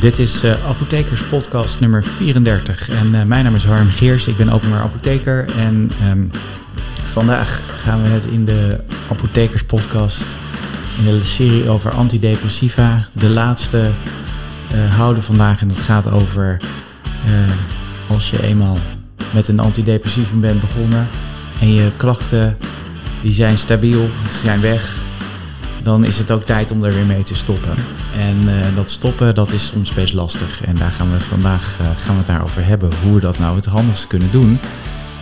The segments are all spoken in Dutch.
Dit is uh, Podcast nummer 34 en uh, mijn naam is Harm Geers. Ik ben openbaar apotheker en um, vandaag gaan we het in de Apothekers Podcast, in de serie over antidepressiva, de laatste uh, houden vandaag. En het gaat over als je eenmaal met een antidepressivum bent begonnen en je klachten die zijn stabiel, zijn weg, dan is het ook tijd om er weer mee te stoppen. En uh, dat stoppen, dat is soms best lastig. En daar gaan we het vandaag uh, gaan we het daarover hebben. Hoe we dat nou het handigst kunnen doen.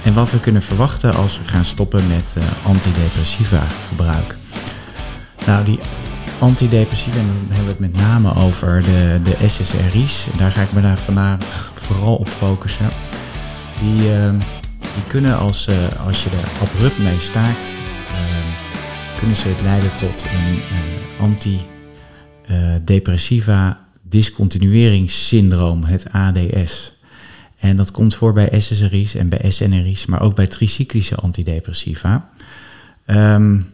En wat we kunnen verwachten als we gaan stoppen met uh, antidepressiva gebruik. Nou, die antidepressiva, en dan hebben we het met name over de, de SSRI's. Daar ga ik me daar vandaag vooral op focussen. Die, die kunnen als, als je er abrupt mee staakt, kunnen ze het leiden tot een, antidepressiva discontinueringssyndroom, het ADS. En dat komt voor bij SSRI's en bij SNRI's, maar ook bij tricyclische antidepressiva. Um,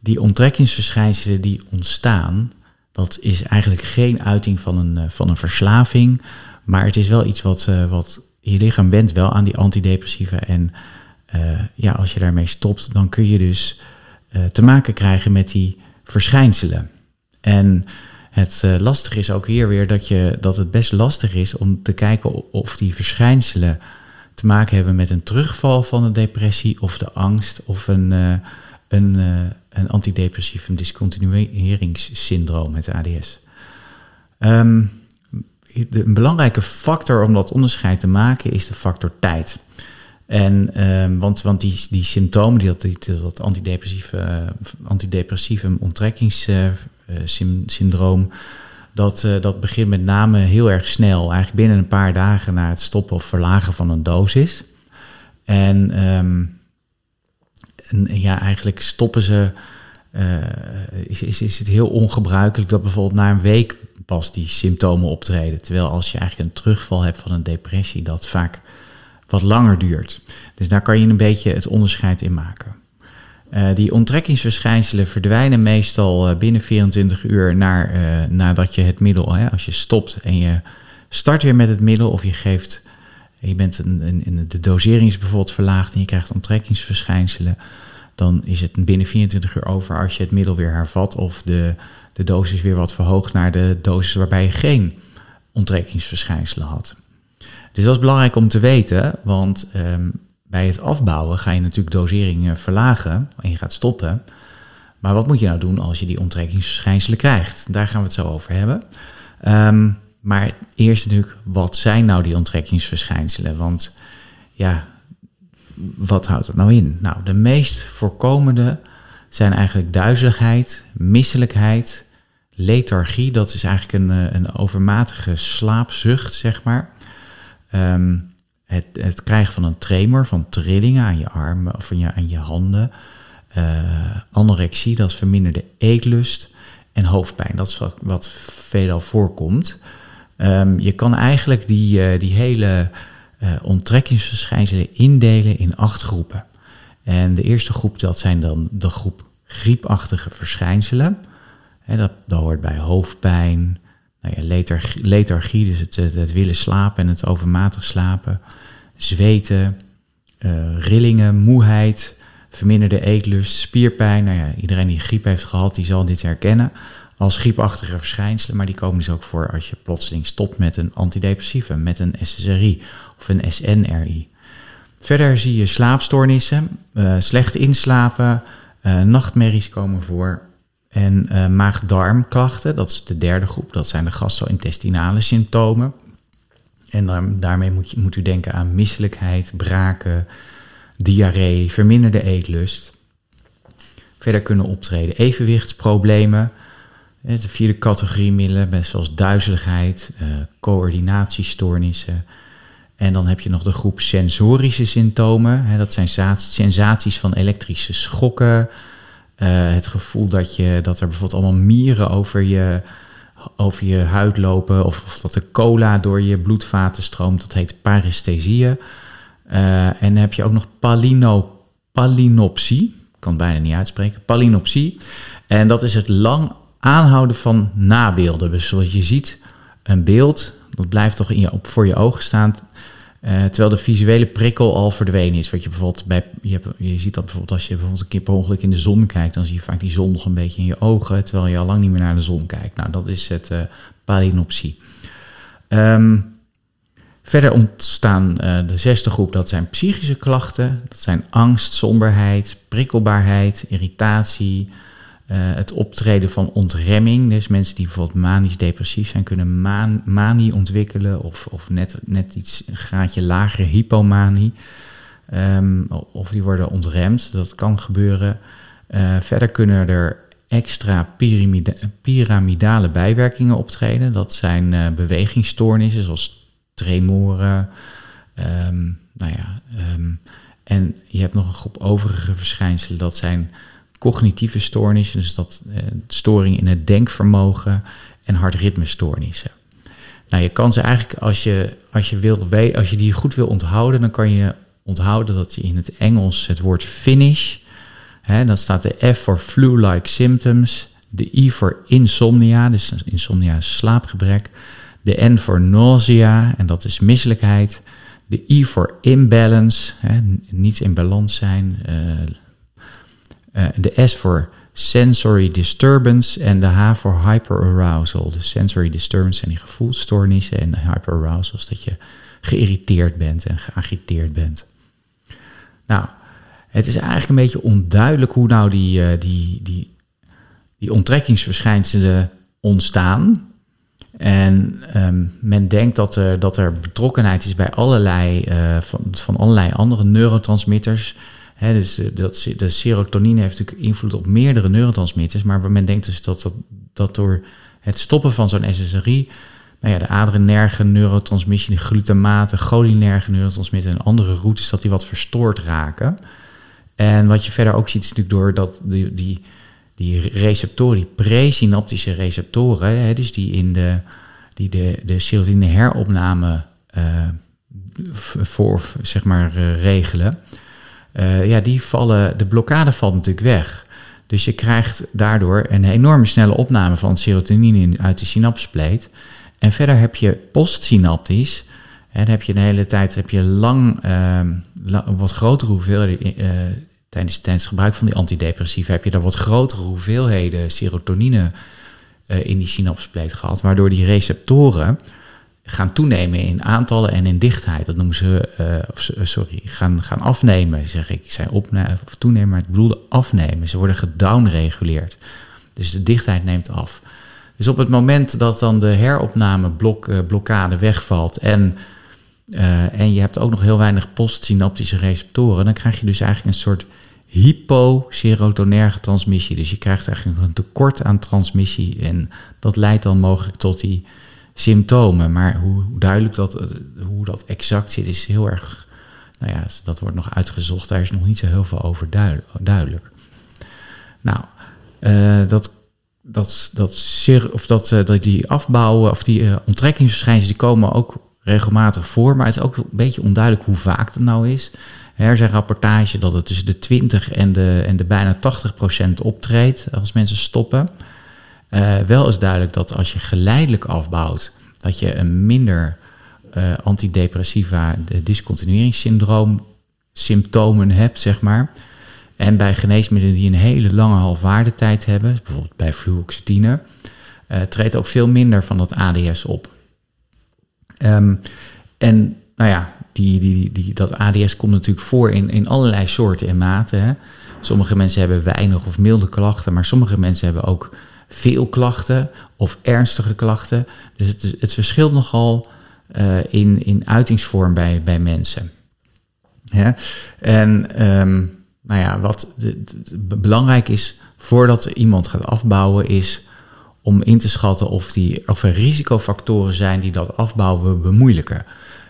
die onttrekkingsverschijnselen die ontstaan, dat is eigenlijk geen uiting van een, van een verslaving, maar het is wel iets wat, uh, wat je lichaam wendt wel aan die antidepressiva. En uh, ja, als je daarmee stopt, dan kun je dus te maken krijgen met die verschijnselen. En het uh, lastige is ook hier weer dat, je, dat het best lastig is om te kijken of die verschijnselen te maken hebben met een terugval van de depressie of de angst of een, uh, een, uh, een antidepressief een discontinueringssyndroom, het ADS. De, een belangrijke factor om dat onderscheid te maken is de factor tijd. En, um, want, want die, die symptomen, die, dat, dat antidepressieve, antidepressieve onttrekkingssyndroom, dat, uh, dat begint met name heel erg snel. Eigenlijk binnen een paar dagen na het stoppen of verlagen van een dosis. En, um, en ja, eigenlijk stoppen ze. Uh, is, is, is het heel ongebruikelijk dat bijvoorbeeld na een week pas die symptomen optreden. Terwijl als je eigenlijk een terugval hebt van een depressie, dat vaak wat langer duurt. Dus daar kan je een beetje het onderscheid in maken. Uh, die onttrekkingsverschijnselen verdwijnen meestal uh, binnen 24 uur uh, nadat je het middel, hè, als je stopt en je start weer met het middel of je geeft, je bent een, de dosering is bijvoorbeeld verlaagd en je krijgt onttrekkingsverschijnselen, dan is het binnen 24 uur over als je het middel weer hervat of de, de dosis weer wat verhoogt naar de dosis waarbij je geen onttrekkingsverschijnselen had. Dus dat is belangrijk om te weten, want um, bij het afbouwen ga je natuurlijk doseringen verlagen en je gaat stoppen. Maar wat moet je nou doen als je die onttrekkingsverschijnselen krijgt? Daar gaan we het zo over hebben. Um, maar eerst natuurlijk, wat zijn nou die onttrekkingsverschijnselen? Want ja, wat houdt dat nou in? Nou, de meest voorkomende zijn eigenlijk duizeligheid, misselijkheid, lethargie. Dat is eigenlijk een, eh, een overmatige slaapzucht, zeg maar. Um, het, het, krijgen van een tremor, van trillingen aan je armen of aan je, aan je handen. Uh, anorexie, dat is verminderde eetlust. En hoofdpijn, dat is wat, veelal voorkomt. Um, je kan eigenlijk die, uh, die hele uh, onttrekkingsverschijnselen indelen in acht groepen. En de eerste groep, dat zijn dan de groep griepachtige verschijnselen. He, dat, dat hoort bij hoofdpijn, nou ja, lethargie, dus het, het, willen slapen en het overmatig slapen, zweten, uh, rillingen, moeheid, verminderde eetlust, spierpijn. Nou ja, iedereen die griep heeft gehad, die zal dit herkennen als griepachtige verschijnselen, maar die komen dus ook voor als je plotseling stopt met een antidepressieve, met een SSRI of een SNRI. Verder zie je slaapstoornissen, uh, slecht inslapen, uh, nachtmerries komen voor, en uh, maag-darmklachten, dat is de derde groep, dat zijn de gastro-intestinale symptomen. En daarmee moet, je, moet u denken aan misselijkheid, braken, diarree, verminderde eetlust. Verder kunnen optreden evenwichtsproblemen. De vierde categorie middelen, zoals duizeligheid, uh, coördinatiestoornissen. En dan heb je nog de groep sensorische symptomen. Dat zijn sensaties van elektrische schokken, het gevoel dat, je, dat er bijvoorbeeld allemaal mieren over je, over je huid lopen. Of, of dat de cola door je bloedvaten stroomt. Dat heet paresthesieën. Uh, en dan heb je ook nog palino, palinopsie. Ik kan het bijna niet uitspreken. Palinopsie. En dat is het lang aanhouden van nabeelden. Dus zoals je ziet, een beeld, dat blijft toch in je, voor je ogen staan. Eh, terwijl de visuele prikkel al verdwenen is. Wat je bijvoorbeeld bij, je, hebt, je ziet dat bijvoorbeeld als je bijvoorbeeld een keer per ongeluk in de zon kijkt, dan zie je vaak die zon nog een beetje in je ogen, terwijl je al lang niet meer naar de zon kijkt. Nou, dat is het uh, palinopsie. Ehm, verder ontstaan uh, de zesde groep, dat zijn psychische klachten. Dat zijn angst, somberheid, prikkelbaarheid, irritatie, het optreden van ontremming. Dus mensen die bijvoorbeeld manisch-depressief zijn, kunnen man manie ontwikkelen of, of net, net iets een graadje lager hypomanie. Um, of die worden ontremd, dat kan gebeuren. Uh, verder kunnen er extra piramida piramidale bijwerkingen optreden. Dat zijn uh, bewegingsstoornissen zoals tremoren. Um, nou ja, um, en je hebt nog een groep overige verschijnselen. Dat zijn cognitieve stoornissen, dus dat uh, storing in het denkvermogen en hartritmestoornissen. Nou, je kan ze eigenlijk, als je, als je, wil, als je die goed wil onthouden, dan kan je onthouden dat je in het Engels het woord finish, hè, dan staat de F voor flu-like symptoms, de I voor insomnia, dus insomnia is slaapgebrek, de N voor nausea, en dat is misselijkheid, de I voor imbalance, hè, niet in balans zijn, uh, de S voor sensory disturbance en de H voor hyperarousal. De sensory disturbance zijn die gevoelsstoornissen en hyperarousal is dat je geïrriteerd bent en geagiteerd bent. Nou, het is eigenlijk een beetje onduidelijk hoe nou die, uh, die, die, die onttrekkingsverschijnselen ontstaan. En um, men denkt dat er, dat er betrokkenheid is bij allerlei, uh, van, van allerlei andere neurotransmitters. Dus dat, de serotonine heeft natuurlijk invloed op meerdere neurotransmitters, maar men denkt dus dat, dat, door het stoppen van zo'n SSRI, nou ja, de adrenerge neurotransmissie, de glutamaten, cholinerge neurotransmitter en andere routes, dat die wat verstoord raken. En wat je verder ook ziet, is natuurlijk door dat die, die, die receptoren, die presynaptische receptoren, dus die in de, die de, de serotonine heropname uh, voor, zeg maar, uh, regelen. Uh, ja, die vallen, de blokkade valt natuurlijk weg. Dus je krijgt daardoor een enorme snelle opname van serotonine uit de synapspleet. En verder heb je postsynaptisch, en heb je de hele tijd heb je lang, uh, wat grotere hoeveelheden, uh, tijdens, tijdens het gebruik van die antidepressiva, heb je daar wat grotere hoeveelheden serotonine uh, in die synapspleet gehad, waardoor die receptoren gaan toenemen in aantallen en in dichtheid. Dat noemen ze, uh, sorry, gaan, gaan afnemen, zeg ik. Ik zei of toenemen, maar ik bedoelde afnemen. Ze worden gedownreguleerd. Dus de dichtheid neemt af. Dus op het moment dat dan de heropname blok, uh, blokkade wegvalt en, en je hebt ook nog heel weinig postsynaptische receptoren, dan krijg je dus eigenlijk een soort hyposerotonerge transmissie. Dus je krijgt eigenlijk een tekort aan transmissie en dat leidt dan mogelijk tot die symptomen. Maar hoe duidelijk dat, hoe dat exact zit, is heel erg. Nou ja, dat wordt nog uitgezocht. Daar is nog niet zo heel veel over duidelijk. Nou, uh, dat, dat, dat, of dat, uh, dat die afbouwen of die uh, onttrekkingsverschijnselen, die komen ook regelmatig voor. Maar het is ook een beetje onduidelijk hoe vaak dat nou is. Er zijn rapportage dat het tussen de 20 en de, en de bijna 80 procent optreedt als mensen stoppen. Uh, wel is duidelijk dat als je geleidelijk afbouwt, dat je een minder uh, antidepressiva discontinueringssyndroom symptomen hebt, zeg maar. En bij geneesmiddelen die een hele lange halfwaardetijd hebben, bijvoorbeeld bij fluoxetine, uh, treedt ook veel minder van dat ADS op. Um, en nou ja, die, die, die, dat ADS komt natuurlijk voor in, in allerlei soorten en maten. Hè. Sommige mensen hebben weinig of milde klachten, maar sommige mensen hebben ook veel klachten of ernstige klachten. Dus het, het verschilt nogal uh, in, in uitingsvorm bij, bij mensen. En um, nou ja, wat belangrijk is voordat iemand gaat afbouwen, is om in te schatten of, die, of er risicofactoren zijn die dat afbouwen bemoeilijken.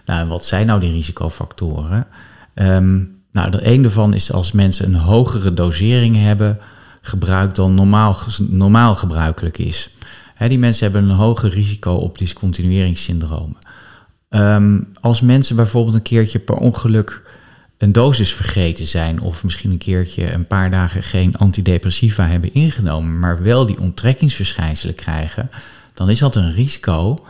Nou, wat zijn nou die risicofactoren? Um, nou, een daarvan is als mensen een hogere dosering hebben gebruik dan normaal, normaal gebruikelijk is. Die mensen hebben een hoger risico op discontinueringssyndromen. Um, als mensen bijvoorbeeld een keertje per ongeluk een dosis vergeten zijn, of misschien een keertje een paar dagen geen antidepressiva hebben ingenomen, maar wel die onttrekkingsverschijnselen krijgen, dan is dat een risico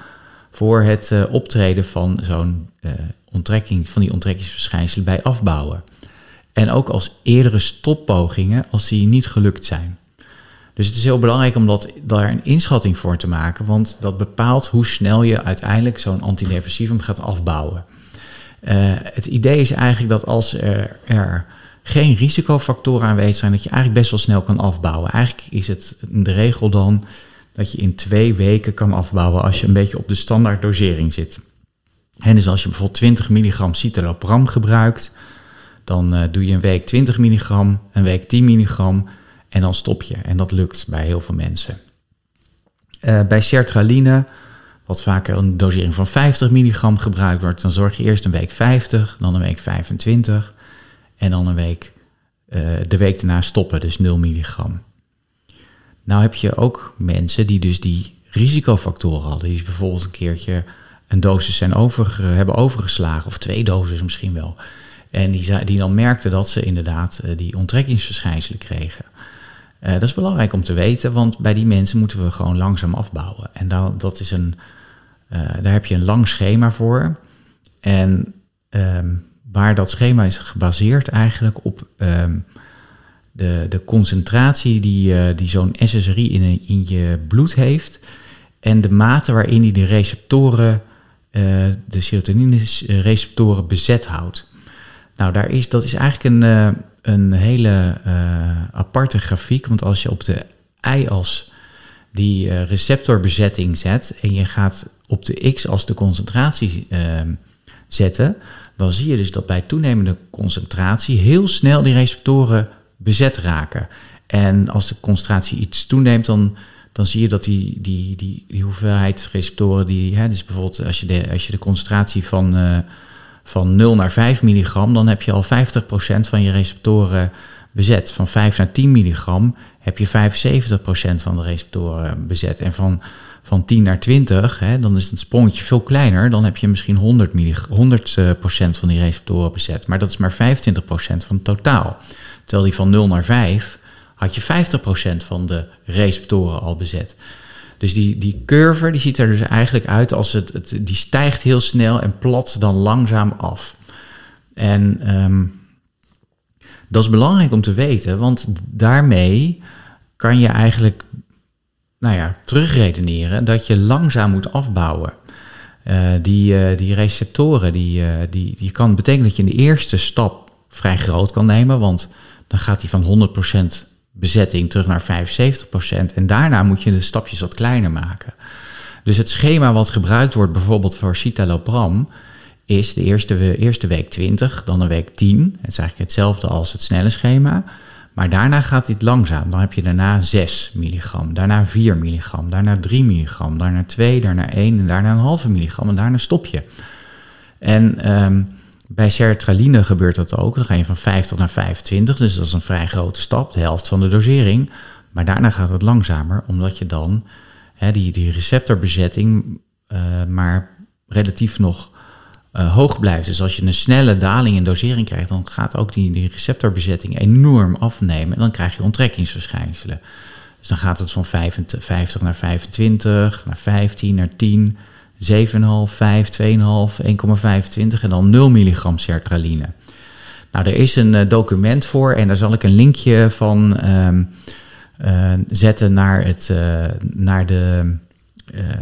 voor het uh, optreden van zo'n uh, onttrekking, van die onttrekkingsverschijnselen bij afbouwen. En ook als eerdere stoppogingen als die niet gelukt zijn. Dus het is heel belangrijk om dat, daar een inschatting voor te maken, want dat bepaalt hoe snel je uiteindelijk zo'n antidepressivum gaat afbouwen. Uh, het idee is eigenlijk dat als er, er, geen risicofactoren aanwezig zijn, dat je eigenlijk best wel snel kan afbouwen. Eigenlijk is het de regel dan dat je in twee weken kan afbouwen als je een beetje op de standaard dosering zit. En dus als je bijvoorbeeld 20 milligram citalopram gebruikt, dan uh, doe je een week 20 milligram, een week 10 milligram en dan stop je. En dat lukt bij heel veel mensen. Uh, bij sertraline, wat vaker een dosering van 50 milligram gebruikt wordt, dan zorg je eerst een week 50, dan een week 25 en dan een week, uh, de week daarna stoppen, dus 0 milligram. Nou heb je ook mensen die dus die risicofactoren hadden. Die bijvoorbeeld een keertje een dosis zijn over, hebben overgeslagen, of twee doses misschien wel. En die, die dan merkten dat ze inderdaad uh, die onttrekkingsverschijnselen kregen. Uh, dat is belangrijk om te weten, want bij die mensen moeten we gewoon langzaam afbouwen. En dan, dat is een, uh, daar heb je een lang schema voor. En um, waar dat schema is gebaseerd eigenlijk op um, de, de concentratie die, die zo'n SSRI in, in je bloed heeft. En de mate waarin die de receptoren, de serotonine-receptoren bezet houdt. Nou, daar is, dat is eigenlijk een een hele uh, aparte grafiek. Want als je op de y-as die uh, receptorbezetting zet en je gaat op de x-as de concentratie uh, zetten, dan zie je dus dat bij toenemende concentratie heel snel die receptoren bezet raken. En als de concentratie iets toeneemt, dan, dan zie je dat die, die, die, die hoeveelheid receptoren, die, hè, dus bijvoorbeeld als je de, als je de concentratie van van 0 naar 5 milligram, dan heb je al 50% van je receptoren bezet. Van 5 naar 10 milligram heb je 75% van de receptoren bezet. En van, van 10 naar 20, hè, dan is het sprongetje veel kleiner. Dan heb je misschien 100, 100 van die receptoren bezet. Maar dat is maar 25% van het totaal. Terwijl die van 0 naar 5 had je 50% van de receptoren al bezet. Dus die, die curve die ziet er dus eigenlijk uit als het, het die stijgt heel snel en plat dan langzaam af. En um, dat is belangrijk om te weten, want daarmee kan je eigenlijk nou ja, terugredeneren dat je langzaam moet afbouwen. Uh, die, uh, die receptoren, die, uh, die, die kan betekenen dat je in de eerste stap vrij groot kan nemen, want dan gaat die van 100% bezetting terug naar 75%. En daarna moet je de stapjes wat kleiner maken. Dus het schema wat gebruikt wordt bijvoorbeeld voor citalopram is de eerste, eerste week 20, dan een week 10. Het is eigenlijk hetzelfde als het snelle schema. Maar daarna gaat dit langzaam. Dan heb je daarna 6 milligram, daarna 4 milligram, daarna 3 milligram, daarna 2, daarna 1 en daarna een halve milligram en daarna stop je. En um, bij sertraline gebeurt dat ook. Dan ga je van 50 naar 25, dus dat is een vrij grote stap, de helft van de dosering. Maar daarna gaat het langzamer, omdat je dan hè, die, die receptorbezetting uh, maar relatief nog uh, hoog blijft. Dus als je een snelle daling in dosering krijgt, dan gaat ook die, die receptorbezetting enorm afnemen. En dan krijg je onttrekkingsverschijnselen. Dus dan gaat het van 50 naar 25, naar 15, naar 10 7,5, 5, 2,5, 1,25 en dan 0 milligram sertraline. Nou, er is een uh, document voor en daar zal ik een linkje van um, uh, zetten naar, het, uh, naar, de,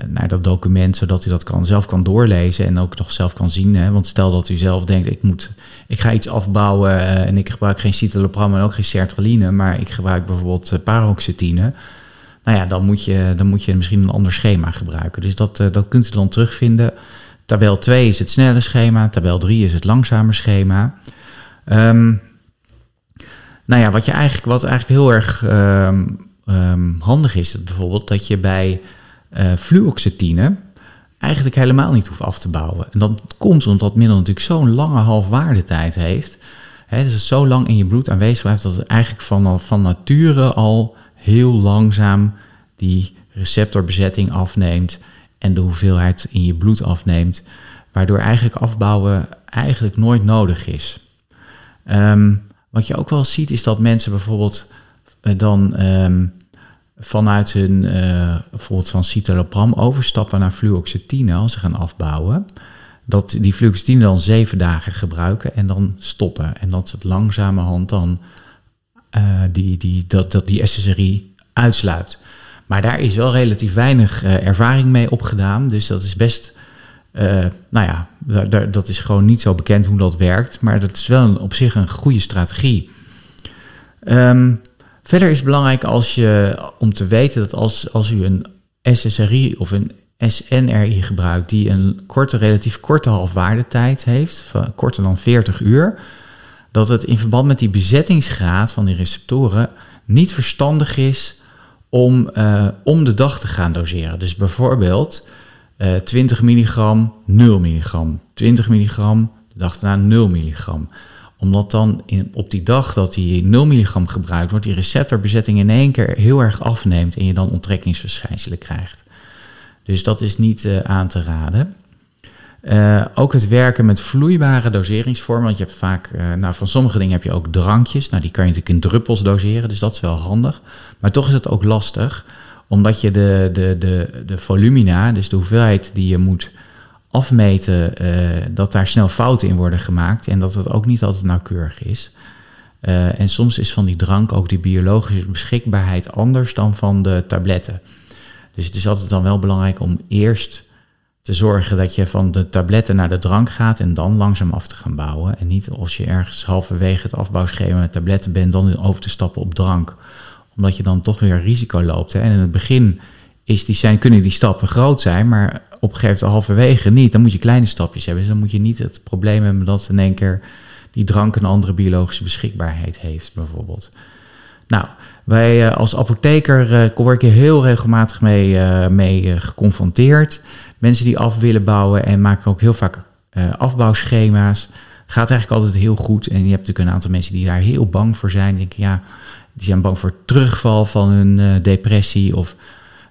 naar dat document, zodat u dat kan, zelf kan doorlezen en ook nog zelf kan zien. Hè? Want stel dat u zelf denkt, ik, moet, ik ga iets afbouwen en ik gebruik geen citalopram en ook geen sertraline, maar ik gebruik bijvoorbeeld paroxetine nou ja, dan moet je, dan moet je misschien een ander schema gebruiken. Dus dat, uh, dat kunt u dan terugvinden. Tabel 2 is het snelle schema, tabel 3 is het langzame schema. Um, nou ja, wat, je eigenlijk, wat eigenlijk heel erg um, um, handig is, is bijvoorbeeld dat je bij uh, fluoxetine eigenlijk helemaal niet hoeft af te bouwen. En dat komt omdat dat middel natuurlijk zo'n lange halfwaardetijd heeft. Hè, dus het zo lang in je bloed aanwezig blijft dat het eigenlijk van, van nature al heel langzaam die receptorbezetting afneemt en de hoeveelheid in je bloed afneemt, waardoor eigenlijk afbouwen eigenlijk nooit nodig is. Um, wat je ook wel ziet is dat mensen bijvoorbeeld uh, dan um, vanuit hun, uh, bijvoorbeeld van citalopram, overstappen naar fluoxetine als ze gaan afbouwen. Dat die fluoxetine dan zeven dagen gebruiken en dan stoppen. En dat ze het langzamerhand dan die, die, dat, dat die SSRI uitsluit. Maar daar is wel relatief weinig uh, ervaring mee opgedaan. Dus dat is best, nou ja, dat is gewoon niet zo bekend hoe dat werkt. Maar dat is wel op zich een goede strategie. Um, Verder is het belangrijk als je, om te weten dat als, als u een SSRI of een SNRI gebruikt die een korte, relatief korte halfwaardetijd heeft, korter dan 40 uur, dat het in verband met die bezettingsgraad van die receptoren niet verstandig is om uh, om de dag te gaan doseren. Dus bijvoorbeeld uh, 20 milligram, 0 milligram, 20 milligram, de dag daarna 0 milligram omdat dan in, op die dag dat die 0 milligram gebruikt wordt, die receptorbezetting in één keer heel erg afneemt en je dan onttrekkingsverschijnselen krijgt. Dus dat is niet uh, aan te raden. Uh, ook het werken met vloeibare doseringsvormen. Want je hebt vaak, uh, nou, van sommige dingen heb je ook drankjes. Nou, die kan je natuurlijk in druppels doseren, dus dat is wel handig. Maar toch is het ook lastig, omdat je de, de, de, de volumina, dus de hoeveelheid die je moet afmeten uh, dat daar snel fouten in worden gemaakt en dat het ook niet altijd nauwkeurig is. En soms is van die drank ook die biologische beschikbaarheid anders dan van de tabletten. Dus het is altijd dan wel belangrijk om eerst te zorgen dat je van de tabletten naar de drank gaat en dan langzaam af te gaan bouwen. En niet als je ergens halverwege het afbouwschema met tabletten bent, dan over te stappen op drank. Omdat je dan toch weer risico loopt. Hè. En in het begin is die zijn, kunnen die stappen groot zijn, maar op een gegeven moment halverwege niet. Dan moet je kleine stapjes hebben. Dus dan moet je niet het probleem hebben dat in één keer die drank een andere biologische beschikbaarheid heeft, bijvoorbeeld. Nou, wij uh, als apotheker uh, word je heel regelmatig mee, uh, mee geconfronteerd. Mensen die af willen bouwen en maken ook heel vaak afbouwschema's. Gaat eigenlijk altijd heel goed. En je hebt natuurlijk een aantal mensen die daar heel bang voor zijn. Denken, ja, die zijn bang voor terugval van hun depressie of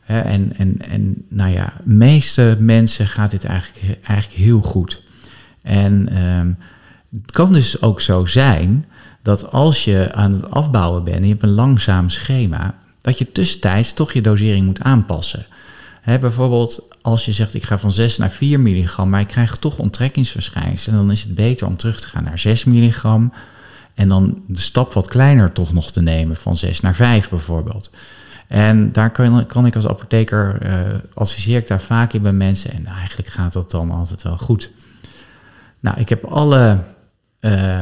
en, en, en nou ja, meeste mensen gaat dit eigenlijk, eigenlijk heel goed. En um, het kan dus ook zo zijn dat als je aan het afbouwen bent en je hebt een langzaam schema, dat je tussentijds toch je dosering moet aanpassen. He, bijvoorbeeld als je zegt ik ga van 6 naar 4 milligram, maar ik krijg toch onttrekkingsverschijnselen, dan is het beter om terug te gaan naar 6 milligram en dan de stap wat kleiner toch nog te nemen, van 6 naar 5 bijvoorbeeld. En daar kan, kan ik als apotheker, uh, adviseer ik daar vaak in bij mensen. En eigenlijk gaat dat dan altijd wel goed. Nou, ik heb alle uh,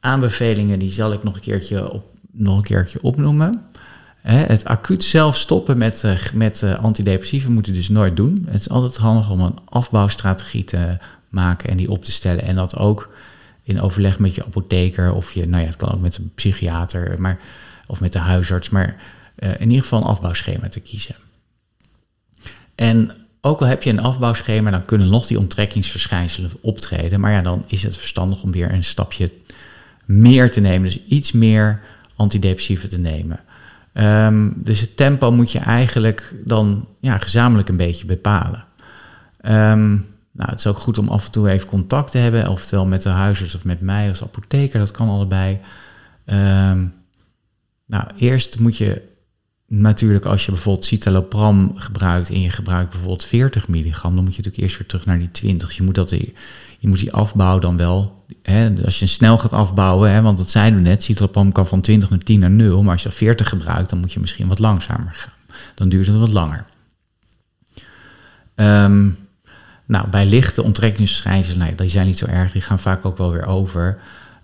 aanbevelingen, die zal ik nog een keertje, op, nog een keertje opnoemen. Het acuut zelf stoppen met, uh, met antidepressieven moet je dus nooit doen. Het is altijd handig om een afbouwstrategie te maken en die op te stellen. En dat ook in overleg met je apotheker of je, nou ja, het kan ook met een psychiater maar, of met de huisarts. Maar uh, in ieder geval een afbouwschema te kiezen. En ook al heb je een afbouwschema, dan kunnen nog die onttrekkingsverschijnselen optreden. Maar ja, dan is het verstandig om weer een stapje meer te nemen. Dus iets meer antidepressiva te nemen. Um, dus het tempo moet je eigenlijk dan ja, gezamenlijk een beetje bepalen. Um, nou, het is ook goed om af en toe even contact te hebben, oftewel met de huisarts of met mij als apotheker, dat kan allebei. Um, nou, eerst moet je natuurlijk als je bijvoorbeeld citalopram gebruikt en je gebruikt bijvoorbeeld 40 milligram, dan moet je natuurlijk eerst weer terug naar die 20. Dus je moet, dat, je moet die afbouw dan wel, hè, als je snel gaat afbouwen, hè, want dat zeiden we net, citalopram kan van 20 naar 10 naar 0, maar als je 40 gebruikt, dan moet je misschien wat langzamer gaan. Dan duurt het wat langer. Um, nou, bij lichte onttrekkingsverschijnselen, die zijn niet zo erg, die gaan vaak ook wel weer over.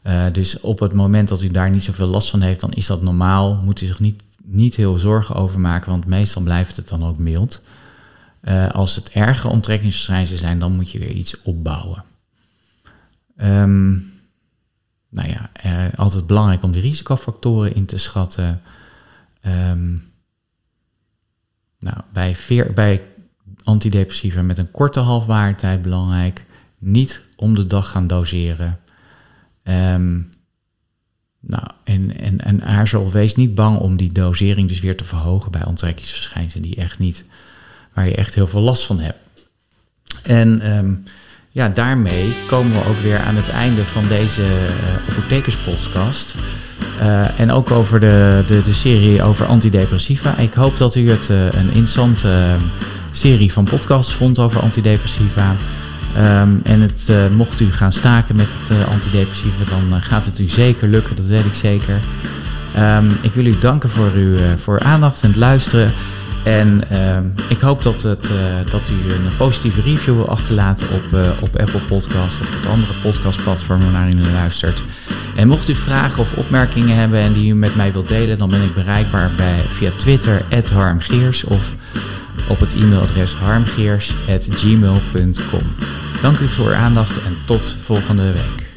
Uh, dus op het moment dat u daar niet zoveel last van heeft, dan is dat normaal. Moet u zich niet niet heel zorgen over maken, want meestal blijft het dan ook mild. Uh, als het erge onttrekkingsverschijnselen zijn, dan moet je weer iets opbouwen. Um, nou ja, uh, altijd belangrijk om de risicofactoren in te schatten. Um, nou, bij, veer, bij antidepressiva met een korte halfwaardetijd belangrijk. Niet om de dag gaan doseren. Um, nou, en, en, en aarzel, wees niet bang om die dosering dus weer te verhogen bij onttrekkingsverschijnselen die echt niet, waar je echt heel veel last van hebt. En um, ja, daarmee komen we ook weer aan het einde van deze uh, apothekerspodcast. Uh, en ook over de, de, de, serie over antidepressiva. Ik hoop dat u het uh, een interessante uh, serie van podcasts vond over antidepressiva. Um, en het, mocht u gaan staken met het antidepressiva, dan gaat het u zeker lukken, dat weet ik zeker. Um, ik wil u danken voor uw voor aandacht en het luisteren. En uh, ik hoop dat, het, uh, dat u een positieve review wil achterlaten op, uh, op Apple Podcasts of op andere podcastplatformen naar u luistert. En mocht u vragen of opmerkingen hebben en die u met mij wilt delen, dan ben ik bereikbaar bij, via Twitter, harmgeers of op het e-mailadres harmgeers.gmail.com. Dank u voor uw aandacht en tot volgende week.